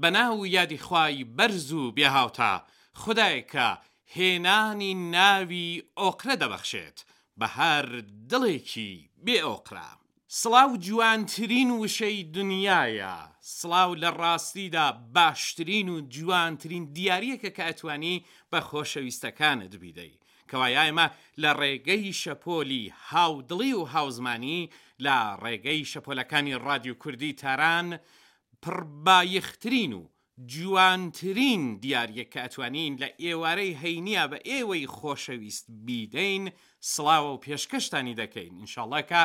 بە ناو و یادی خوای بەرز و بێ هاوتا، خودایەک کە هێنانی ناوی ئۆقرە دەبەخشێت بە هەر دڵێکی بێ ئۆقرە. سڵاو جوانترین وشەی دنیایە. سڵاو لە ڕاستیدا باشترین و جوانترین دیاریەکە کە ئەتوانی بە خۆشەویستەکانت بیدەی. کەوایە ئێمە لە ڕێگەی شەپۆلی هاودڵی و هاوزمانی لە ڕێگەی شەپۆلەکانی ڕادیو کوردی تاران پڕبایخترین و جوانترین دیاریەک کە ئەتوانین لە ئێوارەی هەینیا بە ئێوەی خۆشەویست بیدەین سڵاوەو پێشکەشتانی دەکەین انشاللە کە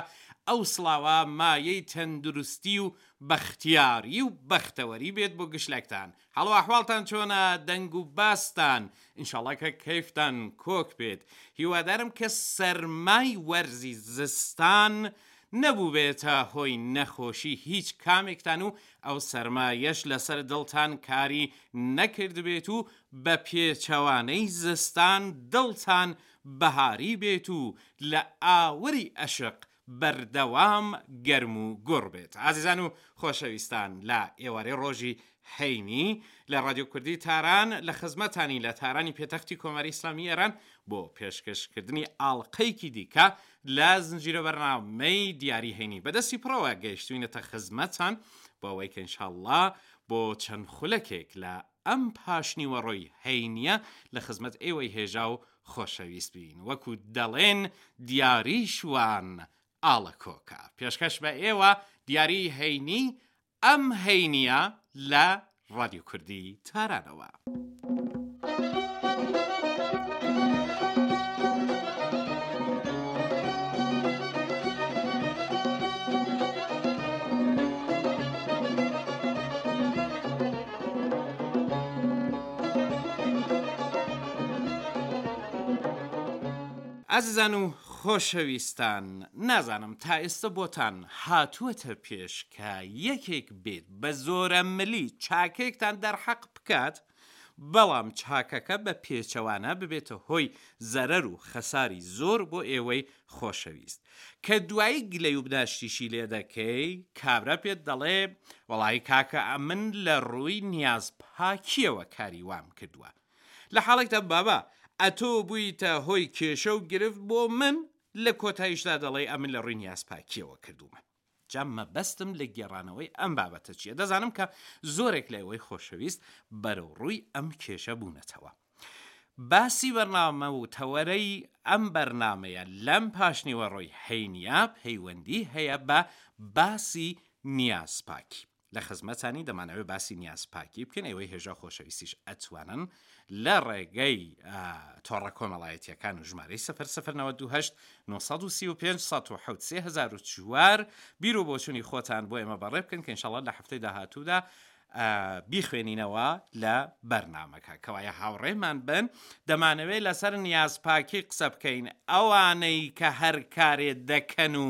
ئەو سڵاوە مایەی تەندروستی و بەختیاری و بەختەوەری بێت بۆ گشلەکتان حاڵو ئەحواڵتان چۆنە دەنگ و باستان انشاللە کە کەیفتان کۆک بێت هیوادارم کە سەرمای وەرزی زستان نەبووبێتە هۆی نەخۆشی هیچ کامێکتان و ئەو سەرما یەش لەسەر دڵتان کاری نەکردبێت و بە پێچەوانەی زستان دڵتان بەهاری بێت و لە ئاوری ئەشق بەردەوام گەرم و گوڕ بێت ئازیزان و خۆشەویستان لە ئێوارەی ڕۆژی هەینی، لە ڕادیۆ کوردی تاران لە خزمەتانی لە تارانی پێتەختی کۆماری ئیسلامی ئێران بۆ پێشکەش کردنی ئاڵقەیەکی دیکە لە زنجیرە بەرنامەی دیاری هەینی بە دەستی پڕەوە گەیشتوینەتە خزمەتان بۆ ئەوەی کە انشاللە بۆ چەند خولەکێک لە ئەم پاشنیوەڕۆی هەینیە لە خزمەت ئێوەی هێژا و خۆشەویست بین وەکو دەڵێن دیاری شوان ئاڵە کۆکە پێشکەش بە ئێوە دیاری هەینی ئەم هەینییە لە ڕادیۆ کوردی تارانەوە. ئازیزان و خۆشەویستان، نازانم تا ئێستە بۆتان هاتووەتە پێش کە یەکێک بێت بە زۆرەملی چاکێکتان دەرحەق بکات، بەڵام چاکەکە بە پێچەوانە ببێتە هۆی زەرەر و خەساری زۆر بۆ ئێوەی خۆشەویست. کە دوایی گلەی و بناشتیشی لێ دەکەی، کابرا پێت دەڵێ، وەڵاهی کاکە ئەمن لە ڕووی نیازپاکییەوە کاری وام کردووە. لە حاڵێکدا بابە ئەتۆ بوویتە هۆی کێشە و گرفت بۆ من، لە کۆتاییشدا دەڵێی ئەمن لە ڕووی نیازپاکییەوە کردوومە. جا مەبەستم لە گێڕانەوەی ئەم بابەتە چییە؟ دەزانم کە زۆرێک لە ئێوەی خۆشەویست بەرەوڕووی ئەم کێشە بوونەتەوە. باسی بەرنامە و تەوەرەی ئەم بەرنامەیە لەم پاشنیوەڕۆی هەینییە پەیوەندی هەیە بە باسی نیازپاکی. لە خزمەتانی دەمانەوێ باسی نیاز پاکی بکەین ئێوەی هێژا خۆشەویستیش ئەتوانن لە ڕێگەی تۆڕە کۆمەڵایەتیەکان و ژمارەی سفر سفر 1970 بیر و بۆچوونی خۆتان بۆ ئێمە بەڕێ بکەن کە انشاءالله لە هەفتەی داهاتوودا بیخوێنینەوە لە بەرنمەکە کەوایە هاوڕێمان بن دەمانەوێت لەسەر نیاز پاکی قسە بکەین ئەوانەی کە هەر کارێ دەکەن و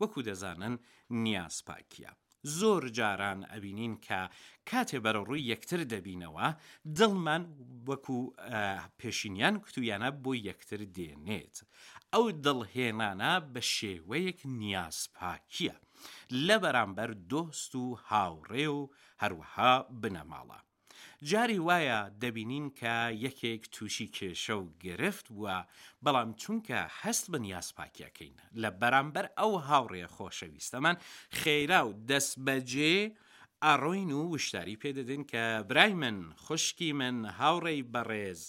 وەکو دەزانن نیازپاکیە. زۆر جاران ئەبینین کە کاتێ بەرەڕووی یەکتر دەبینەوە دڵمان وەکو پێشینیان کوتویانە بۆ یەکتر دێنێت. ئەو دڵ هێنانە بە شێوەیەک نیازپاکیە لە بەرامبەر دۆست و هاوڕێ و هەروەها بنەماڵە. جاری وایە دەبینین کە یەکێک تووشی کێشە و گرفت بووە، بەڵام چونکە هەست بە نیازپاکی ئەکەین لە بەرامبەر ئەو هاوڕێ خۆشەویستەمان، خێرا و دەستبەجێ ئەڕۆین و وشداری پێ دەدەین کە برای من، خوشکی من، هاوڕێی بەڕێز،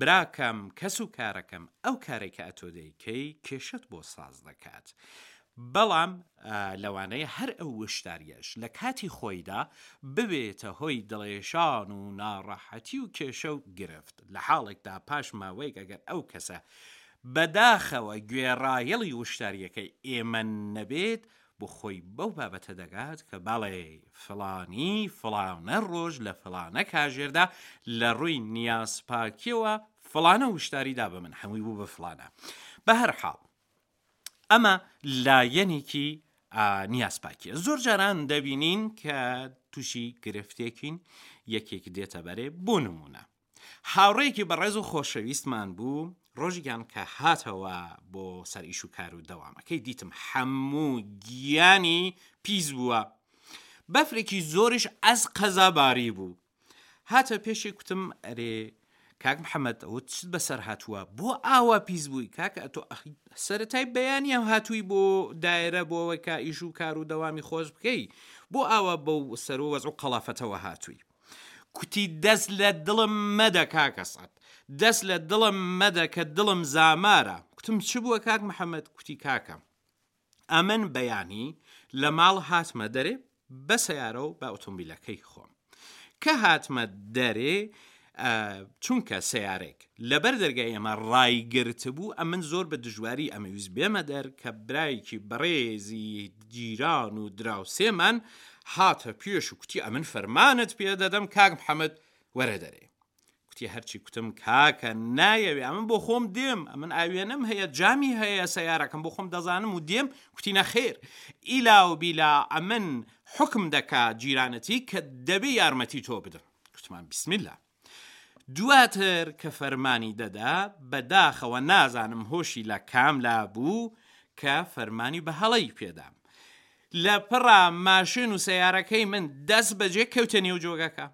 براکەم، کەس و کارەکەم، ئەو کارەی کە ئەتۆ دەیکەی کێشەت بۆ ساز دەکات. بەڵام لەوانەیە هەر ئەو وشدارییەش لە کاتی خۆیدا ببێتە هۆی دڵێشان و ناڕەحەتی و کێشە و گرفت، لە حاڵێکدا پاش ماوەیەک ئەگەر ئەو کەسە بەداخەوە گوێڕایەڵی وشدارییەکەی ئێمە نەبێت، بۆ خۆی بەو بابەتە دەگات کە بەڵێ فڵانی فڵانە ڕۆژ لە فڵانە کاژێردا لە ڕووی نیازپاکییەوە فڵانە وشداری دا بە من، هەمووی بوو بە فڵانە. بە هەر حاڵ، ئەمە لایەنێکی نیازپاکیە زۆر جاران دەبینین کە تووشی گرفتێکین یەکێک دێتە بەرێ بۆ نمونە هاوڕێکی بەڕێز و خۆشەویستمان بوو ڕۆژیان کە هاتەوە بۆ سەر ئیش و کار و دەوامەکەی دیتم هەموو گیانی پیس بووە بەفرێکی زۆریش ئەس قەزاباری بوو هاتە پێشی کوتم ئەرێ کاک محەممەد ئەوت چت بەسەر هاتووە بۆ ئاوا پیس بووی کاکە ئەتۆ سەتای بەیانە هاتووی بۆ دایرە بۆەوە کا ئیش و کار و دەوامی خۆش بکەی بۆ ئاوا بەو سەر و وەز و قەڵافەتەوە هاتووی کوتی دەست لە دڵم مەدە کاکە سەد دەست لە دڵم مەدە کە دڵم زامارە کوتم چ بووە کاک محەممەد کوتی کاکەم ئەمن بەیانی لە ماڵ هاتمە دەرێ بە سەیارە و بە ئۆتۆمبیلەکەی خۆم کە هاتمە دەرێ چونکە سیارێک لەبەر دەرگای ئەمە ڕایگررت بوو ئەمن زۆر بە دژواری ئەمەویست بێمە دەر کە برایەکی بەڕێزی گیران و دراوسێمان هاتە پێش و کوتی ئەمن فەرمانت پێ دەدەم کاک محەممەد وەرە دەرێ کوتی هەرچی کوتم کاکە نایەوێ ئەمن بۆ خۆم دێم ئەمن ئاوێنەم هەیە جامی هەیە سەیارەکەم بۆ خۆم دەزانم و دێم کوتی نەخێر ئیلا و بیلا ئەمن حوکم دەکا جیرانەتی کە دەبێ یارمەتی تۆ بدەم کوتمان بیسمیلا دواتر کە فەرمانی دەدا بەداخەوە نازانم هۆشی لە کام لا بوو کە فەرمانی بە هەڵەی پێدام لە پڕا ماشێن و سەیارەکەی من دەست بەجێ کەوتە نێو جۆگەکە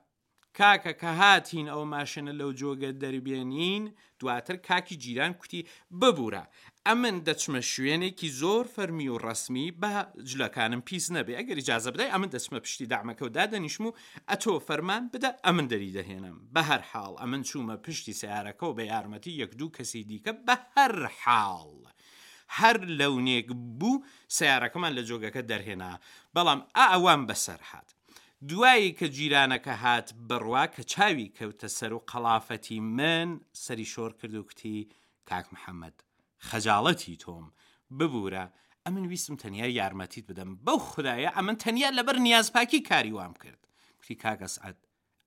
کاکە کە هاتین ئەو ماشێنە لەو جۆگە دەربێنین دواتر کاکی جیران کوتی ببورە ئەمن دەچمە شوێنێکی زۆر فەرمی و ڕەسمی با جلەکانم پیس نەبێ ئەگەر ئیجازە بدەی ئەمن دەچمە پشتی دەعمەکە و دادەنیشم و ئەتۆ فەرمان بدە ئەمن دەری دەهێنم بەهەرحاڵ ئەمن چوومە پشتی سەیارەکە و بە یارمەتی یەک دوو کەسی دیکە بەهەرحاڵ هەر لەونێک بوو سەیارەکەمان لە جۆگەکە دەرهێنا بەڵام ئا ئەوام بەسەر هات دوایی کە جیرانەکە هات بڕوا کە چاوی کەوتە سەر و قەڵافەتی من سەری شۆڕ کرد و کوتی، کاک محەمەد! خەجاڵەتی تۆم، ببورە، ئەمن ویستم تەنیا یارمەتیت بدەم، بەو خودایە ئەمن تەنیا لەبەر نیازپاکی کاری وام کرد. کوتی، کاک ئەسعەد!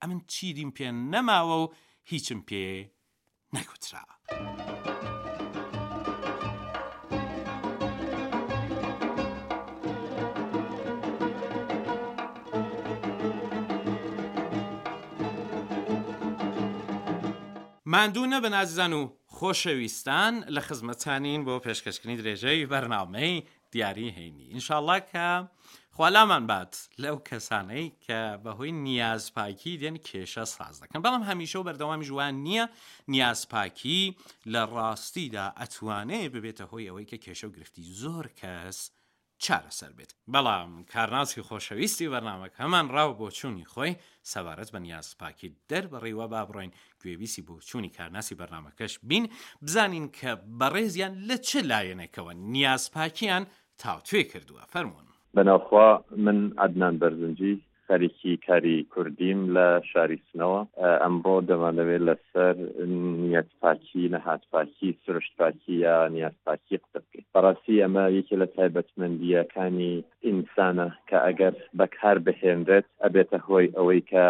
ئەمن چیدیم پێ نەماوە و هیچم پێ نەگوترا. ماندوو نەبن ئازیزان و خۆشەویستان لە خزمەتتانین بۆ پێشکەشکردنی درێژەی بەرنامەی دیاری هەینی ئینشاءاللە کە خوالامان بات لەو کەسانەی کە بەهۆی نیازپاکی دێن کێشە ساز دەکەن بەڵام هەمیشە و بەردەوامی جوان نییە نیازپاکی لە ڕاستیدا ئەتوانێ ببێتە هۆی ئەوەی کە کێشە و گرفتی زۆر کەس چارەسەر بێت بەڵام کارناسی خۆشەویستی بەرنمەکە هەمان ڕاو بۆچوونی خۆی سەبارەت بە نیاز پاکی دەربڕیوە با بڕۆین گوێبیسی بۆچوونی کارناسی بەرنامەکەش بین، بزانین کە بەڕێزیان لە چ لایەنێکەوە نیازپاکییان تاوتوێ کردووە. فەرموون. بەناوخوا من عەدنان بەرزنجی خەریکی کاری کوردیم لە شاری سنەوە ئەمڕۆ دەمانەوێ لەسەر نیەت پاکی نەهات پاکی سروشت پاکی یا نیاز پاکی قسە بکەین بەڕاستی ئەمە یەکێ لە تایبەتمەندیەکانی ئینسانە کە ئەگەر بەکار بهێنرێت ئەبێتە هۆی ئەوەی کە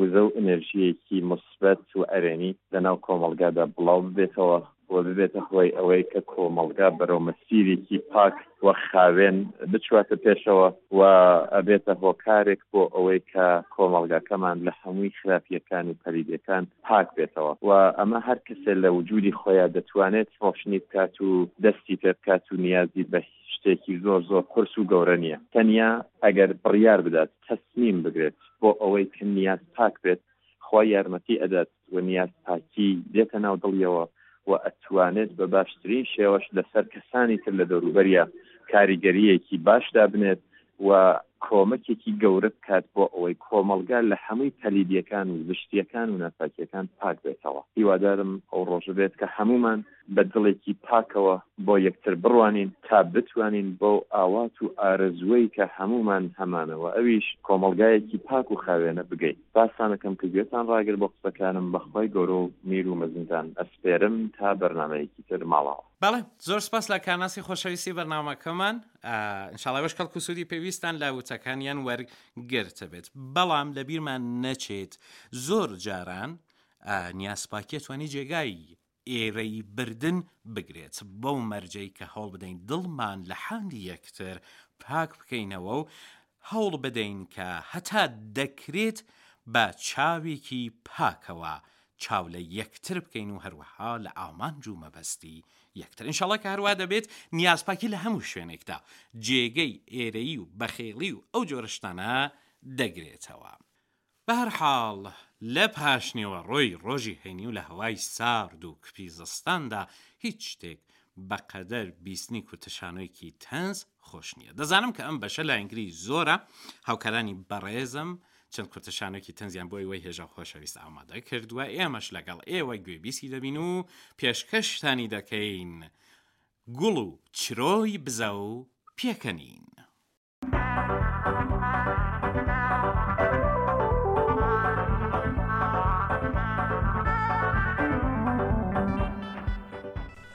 وزە و ئەنێرژییەکی موسبەت و ئەرێنی لەناو کۆمەڵگادا بڵاو ببێتەوە و ببێتە هۆی ئەوەی کە کۆمەڵگا بەرەو مەسیرێکی پاک و خاوێن بچواتە پێشەوە و ئەبێتە هۆکارێک بۆ ئەوەی کە کۆمەڵگاکەمان لە هەمووی خراپییەکان و پەلیدەکان پاک بێتەوە و ئەمە هەر کەسێ لە وجودی خۆیان دەتوانێت ڕۆشنی بکات و دەستی پێ بکات و نیازی بە شتێکی زۆر زۆر قورس و گەورە نییە تەنیا ئەگەر بڕیار بدات تەسمیم بگرێت. بۆ ئەوەی کە نیاز پاک بێت خوا یارمەتی ئەدات و نیاز پاکی دێتە ناو دڵیەوە و ئەتوانێت بە باشترین شێوەش لەسەر کەسانی تر لە دەوروبەریا کاریگەریەکی باش دابنێت و کۆمەکێکی گەورە بکات بۆ ئەوەی کۆمەڵگا لە هەمووی پەلیدیەکان و زشتیەکان و ناپاکیەکان پاک بێتەوە هیوادارم ئەو ڕۆژە بێت کە هەموومان بە دڵێکی پاکەوە بۆ یەکتر بڕوانین تا بتوانین بەو ئاوات و ئارەزووەی کە هەموومان هەمانە وە ئەویش کۆمەڵگایەکی پاک و خاوێنە بگەین باسانەکەم کە گوێتان ڕاگرت بۆ قسەکانم بە خوای گەورە و میر و مەزنتان ئەسپێرم تا بەرنامەیەکی تر ماڵاوا. بەڵێ زۆر سوپاس لە کارناسی خۆشەویستی بەرنامەکەمان ان شاءاللە ئێوەش کەڵک و سوودی پێویستتان لە وتەکانیان وەرگرتبێت بەڵام لەبیرمان نەچێت زۆر جاران نیاز پاکیە توانی جێگای ئێرەی بردن بگرێت، بەو مەرجەی کە هەوڵبدەین دڵمان لە حالی یەکتر پاک بکەینەوە و هەوڵبدەین کە هەتا دەکرێت بە چاوێکی پاکەوە چاو لە یەکتر بکەین و هەروەها لە ئامانج و مەبەستی یەکتر. ئینشاڵڵا کە هەروا دەبێت، نیازپاکی لە هەموو شوێنێکدا جێگەی ئێرەیی و بەخێڵی و ئەو جۆرە شتانە دەگرێتەوە. بەهەرحاڵ، لە پاشنیوەڕۆی ڕۆژی هەینی و لە هەوای سارد و کپی زستاندا، هیچ شتێک بە قەدەر بیستنی کوتەشانۆیەکی تەنز خۆش نییە. دەزانم کە ئەم بەشە لایەنگری زۆرە هاوکارانی بەڕێزم چەند کوتەشانۆکی تەنزیان بۆ ئێوەی هێژا و خۆشەویست ئامادە کردووە، ئێمەش لەگەڵ ئێوە گوێبیسی دەبین و پێشکەشتانی دەکەین گوڵ و چرۆی بزە و پێکەنین.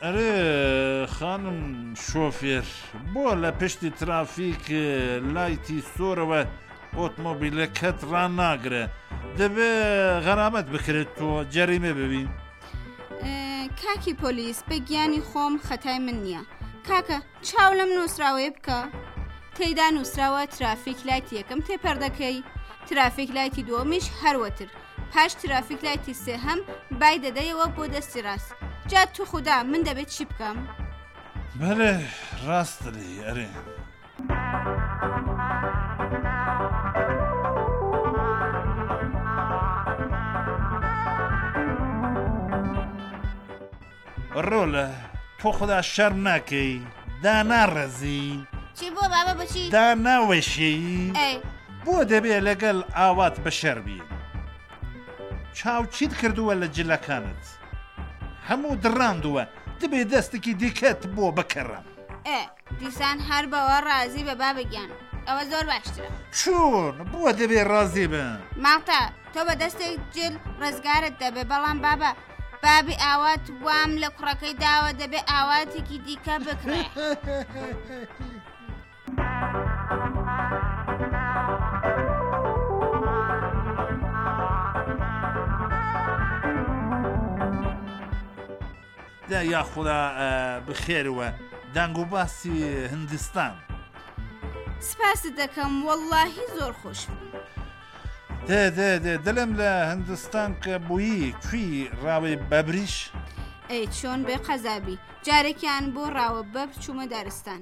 ئەرێ خانم شۆفێر بۆ لە پشتی ترافیک لایتی سۆرەوە ئۆتمۆبیلەکەت ڕان ناگرە دەبێ غەرامەت بکرێت تۆ جەریمە ببین کاکی پۆلیس بە گیانی خۆم خەتای من نییە کاکە چاو لەم نووسراوەیە بکە تێیدا نووسراوە ترافیک لایتی یەکەم تێپەردەکەی ترافیک لایتی دووەمیش هەروەتر پاش ترافیک لایتی سێهەم بای دەدەیەوە بۆ دەستی ڕاست جا تو خوددا من دەبێت چی بکەم؟ بەێ ڕاست دەی ئەرێ. ڕۆلە تۆ خدا شەرم ناکەی دانا ڕەزی چی بۆ بابە بچی دا ناوەشێی ئەی بۆ دەبێ لەگەڵ ئاوات بە شەربی چاو چیت کردووە لە جلەکانت هەموو دڕاندووە دەبێ دەستێکی دیکەت بۆ بکەڕم ئێ دیسان هەر بەوە ڕازی بە بابە گیان ئەوە زۆر باشترە چۆن بووە دەبێ ڕازی بە ماڵتا تۆ بە دەستێک جل ڕزگارت دەبێ بەڵام بابە بابی ئاوات وام لە کوڕەکەی داوە دەبێ ئاواتێکی دیکە بکڕێ دە یاخودا بخێر وە دەنگ و باسی هندستان سپاست دەکەم واللهی زۆر خۆش دێ دێ دێ دلم لە هندستان کە بووی کوی ڕاوی بەبریش ئەی چۆن بێ قەزابی جارێکیان بۆ ڕاوە بەب چوومە دارستان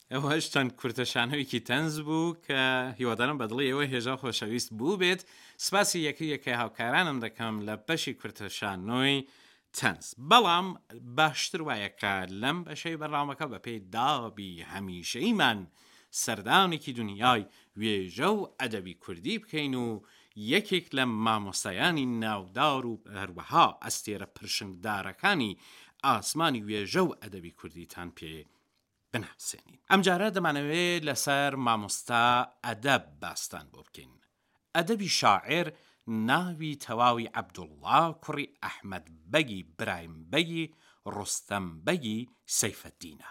ئەوەش چەند کورتە شانۆیەکی تەنز بوو کە هیوادارم بەدڵی ئێوە هێژا خۆشەویست بوو بێت سپاسی یەکە یەکەی هاوکارانم دەکەم لە بەشی کورتە شانۆی تەنز بەڵام باشتر وایە کە لەم بەشەی بەرنامەکە بە پێی دابی هەمیشەیمان سەردانێکی دنیای وێژە و ئەدەبی کوردی بکەین و یەکێک لە مامۆستایانی ناودار و هەروەها ئەستێرە پرشنگدارەکانی ئاسمانی وێژە و ئەدەبی کوردیتان پێ بناسێنین ئەمجارە دەمانەوێ لەسەر مامۆستا ئەدەب باستان بۆ بکەین ئەدەبی شاعر ناوی تەواوی عەبدوڵڵا کوڕی ئەحمەد بەگی برایم بەگی ڕۆستەم بەگی سەیفەدینە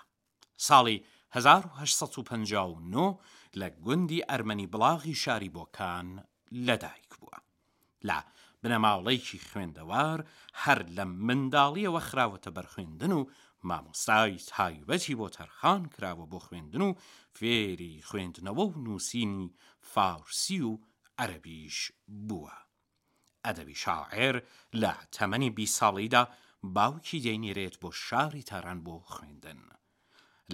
ساڵی 1950 لە گوندی ئەرمەنی بڵاغی شاری بۆکان لەدایک بووە. لە بنەماڵەیەکی خوێندەوار هەر لە منداڵیەوە خراوەتە بەر خوێندن و مامۆستای تایبەتی بۆ تەرخان کراوە بۆ خوێندن و فێری خوێندنەوە و نووسینی فارسی و عەرەبیش بووە. ئەدەبی شاعێر لە تەمەنی بیست ساڵیدا باوکی دەینێرێت بۆ شاری تاران بۆ خوێندن.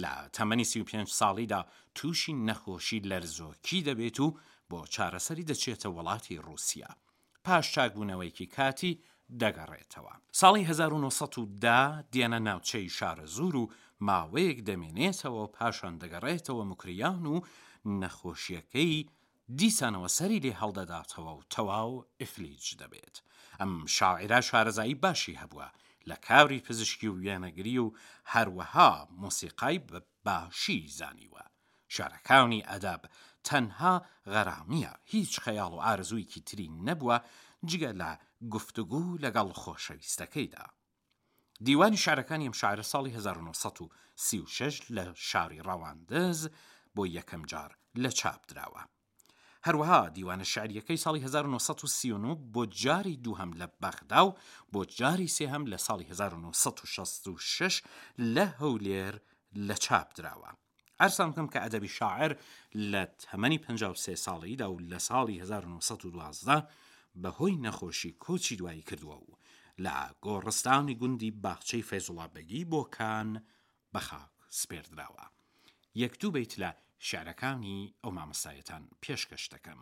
لە تەمەنی سی و پێنج ساڵیدا تووشی نەخۆشی لەرزۆکی دەبێت و بۆ چارەسەری دەچێتە وڵاتی ڕووسیا. پاش چاکبوونەوەیەکی کاتی دەگەڕێتەوە. ساڵی هەزار و نۆ سەد و دە دێنە ناوچەی شارەزوور و ماوەیەک دەمێنێتەوە، پاشان دەگەڕێتەوە موکریان و نەخۆشییەکەی دیسانەوە سەری لێ هەڵدەداتەوە و تەواو ئیفلیج دەبێت. ئەم شاعیرە شارەزایی باشی هەبووە لە کاری پزیشکی و وێنەگری و هەروەها مۆسیقای بە باشی زانیوە. شارەکانی ئەدەب تەنها غەرامییە، هیچ خەیاڵ و ئارەزوویەکی تری نەبووە جگە لە گفتوگو لەگەڵ خۆشەویستەکەیدا. دیوانی شعرەکانی ئەم شاعرە ساڵی هەزار و نۆ سەد و سی و شەش لە شاری ڕەواندز بۆ یەکەم جار لە چاپ دراوە. هەروەها دیوانە شعریەکەی ساڵی هەزار و نۆ سەد و سی و نۆ بۆ جاری دووهەم لە بەغدا و بۆ جاری سێهەم لە ساڵی هەزار و نۆ سەد و شەست و شەش لە هەولێر لە چاپ دراوە. عەرزتان بکەم کە ئەدەبی شاعر لە تەمەنی پەنجا و سێ ساڵیدا و لە ساڵی هەزار و نۆ سەد و دوازدە بە هۆی نەخۆشی کۆچی دوایی کردووە و لە گۆڕستانی گوندی باخچەی فەیزوڵا بەگی بۆکان بە خاک سپێردراوە. یەک دوو بەیت لە شیعرەکانی ئەو مامۆستایەتان پێشکەش دەکەم.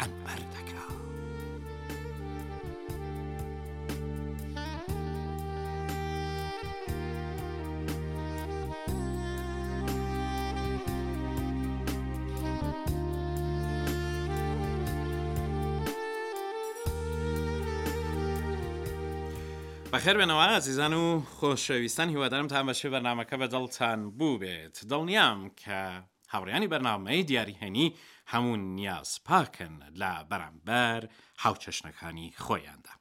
عەمبەر دەکا. بەخێربێنەوە ئازیزان و خۆشەویستان هیوادارم تا بەشێ بەنامەکە بە دڵتان بووبێت دڵنیام کە هاوڕێیانی بەرنامەی دیاری هەینی هەموو نیاز پاکن لە بەرامبەر هاوچەشنەکانی خۆیاندا.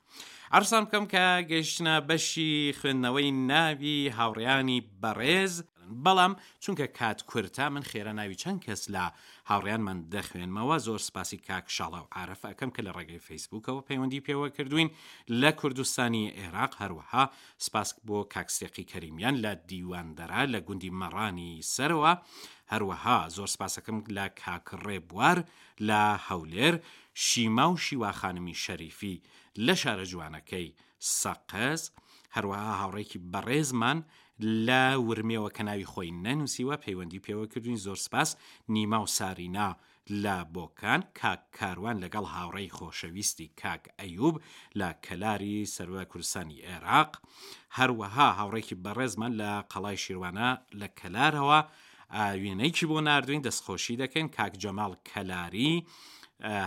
عرسان بکەم کە گەیشتنە بەشی خوێندنەوەی ناوی هاوڕێیانی بەڕێز بەڵام چونکە کات کورتە من خێرا ناوی چەند کەس لە هاوڕیانمان دەخوێنمەوە زۆر سپاسی کاک شاڵاو عرف ئەەکەم کە لە ڕێگەی فەیسبوکەوە پەیوەندی پێوە کردوین لە کوردستانی عێراق هەروەها سپاس بۆ کاک سێقی کەریمیان لە دیواندەرە لە گوندی مەڕانی سەرەوە، هەروەها زۆر سپاسەکەم لە کاک ڕێبوار لە هەولێر، شیما و شیوا خانمی شەریفی لە شارە جوانەکەی سەقز، هەروەها هاوڕێکی بەڕێزمان لە ورمێوە کە ناوی خۆی نەنووسیوە پەیوەندی پێوە کردووین زۆر سپاس، نیما و سارینا لە بۆکان کاک کاروان لەگەڵ هاوڕێی خۆشەویستی کاک ئەیوب لە کەلاری سەروە کوردستانی ئێراق هەروەها هاوڕێکی بەڕێزمان لە قەڵای شیروانە لە کەلارەوە ئاوێنەیکی بۆ ناردوین دەستخۆشی دەکەین کاک جەماڵ کەلاری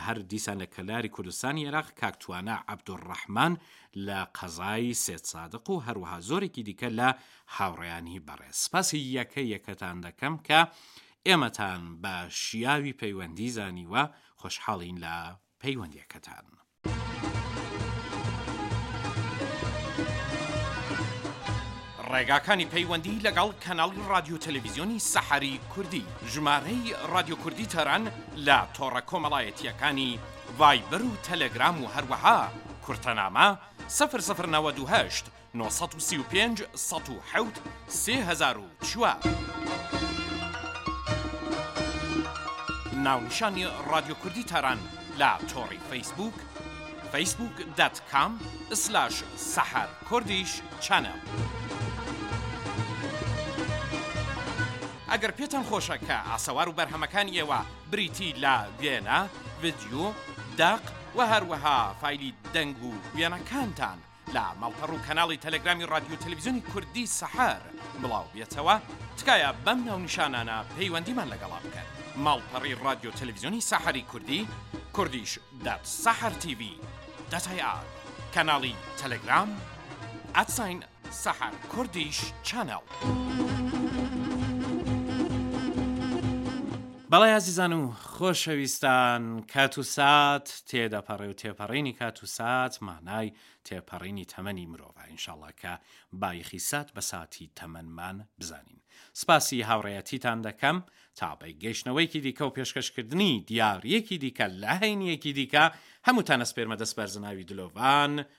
هەر دیسان لە کەلاری کوردستانی عێراق کاکتوانە عەبدوڕەحمان لە قەزای سێت سادق و هەروەها زۆرێکی دیکە لە هاوڕێیانی بەڕێز سپاسی یەکە یەکەتان دەکەم کە ئێمەتان بە شیاوی پەیوەندی زانیوە، خۆشحاڵین لە پەیوەندیەکەتان. ڕێگاکانی پەیوەندی لەگەڵ کەناڵی ڕادیۆ تەلەڤیزیۆنی سەحەری کوردی ژمارەی ڕادیۆ کوردی تاران لە تۆڕە کۆمەڵایەتییەکانی ڤایبەر و تەلەگرام و هەروەها کورتەنامە 00 98 نۆ سەد و سی و پێنج سەد و حەوت سێ هەزار و چوار. ناونیشانی ڕادیۆ کوردی تاران لە تۆڕی فەیسبووک فەیسبووک دەت کام سلاش سەحەر کوردیش چەنەڵ. ئەگەر پێتان خۆشە کە ئاسەوار و بەرهەمەکانی ئێوە بریتی لە وێنە، ڤیدیو، دەق و هەروەها فایلی دەنگ و وێنەکانتان لە ماڵپەڕ و کەناڵی تەلەگرامی ڕادیۆ تەلەڤیزیۆنی کوردی سەحەر بڵاو بێتەوە، تکایە بەم ناونیشانانە پەیوەندیمان لەگەڵا بکەن، ماڵپەڕی ڕادیۆ تەلەڤیزیۆنی سەحەری کوردی، Kurdish dot Sahar TV dot ir، کەناڵی تەلەگرام، اتساین، سەحەر کوردیش چەنەڵ. بەڵێ ئازیزان و خۆشەویستان کات و سات تێدەپەڕێ و تێپەڕینی کات و سات مانای تێپەڕینی تەمەنی مرۆڤە ئینشاڵا کە بایخی سات بە ساتی تەمەنمان بزانین سپاسی هاوڕێیەتیتان دەکەم تا بە گەیشتنەوەیکی دیکە و پێشکەشکردنی دیاریەکی دیکە لە هەینیەکی دیکە هەمووتان ئەسپێرمە دەست بەرزناوی دلۆڤان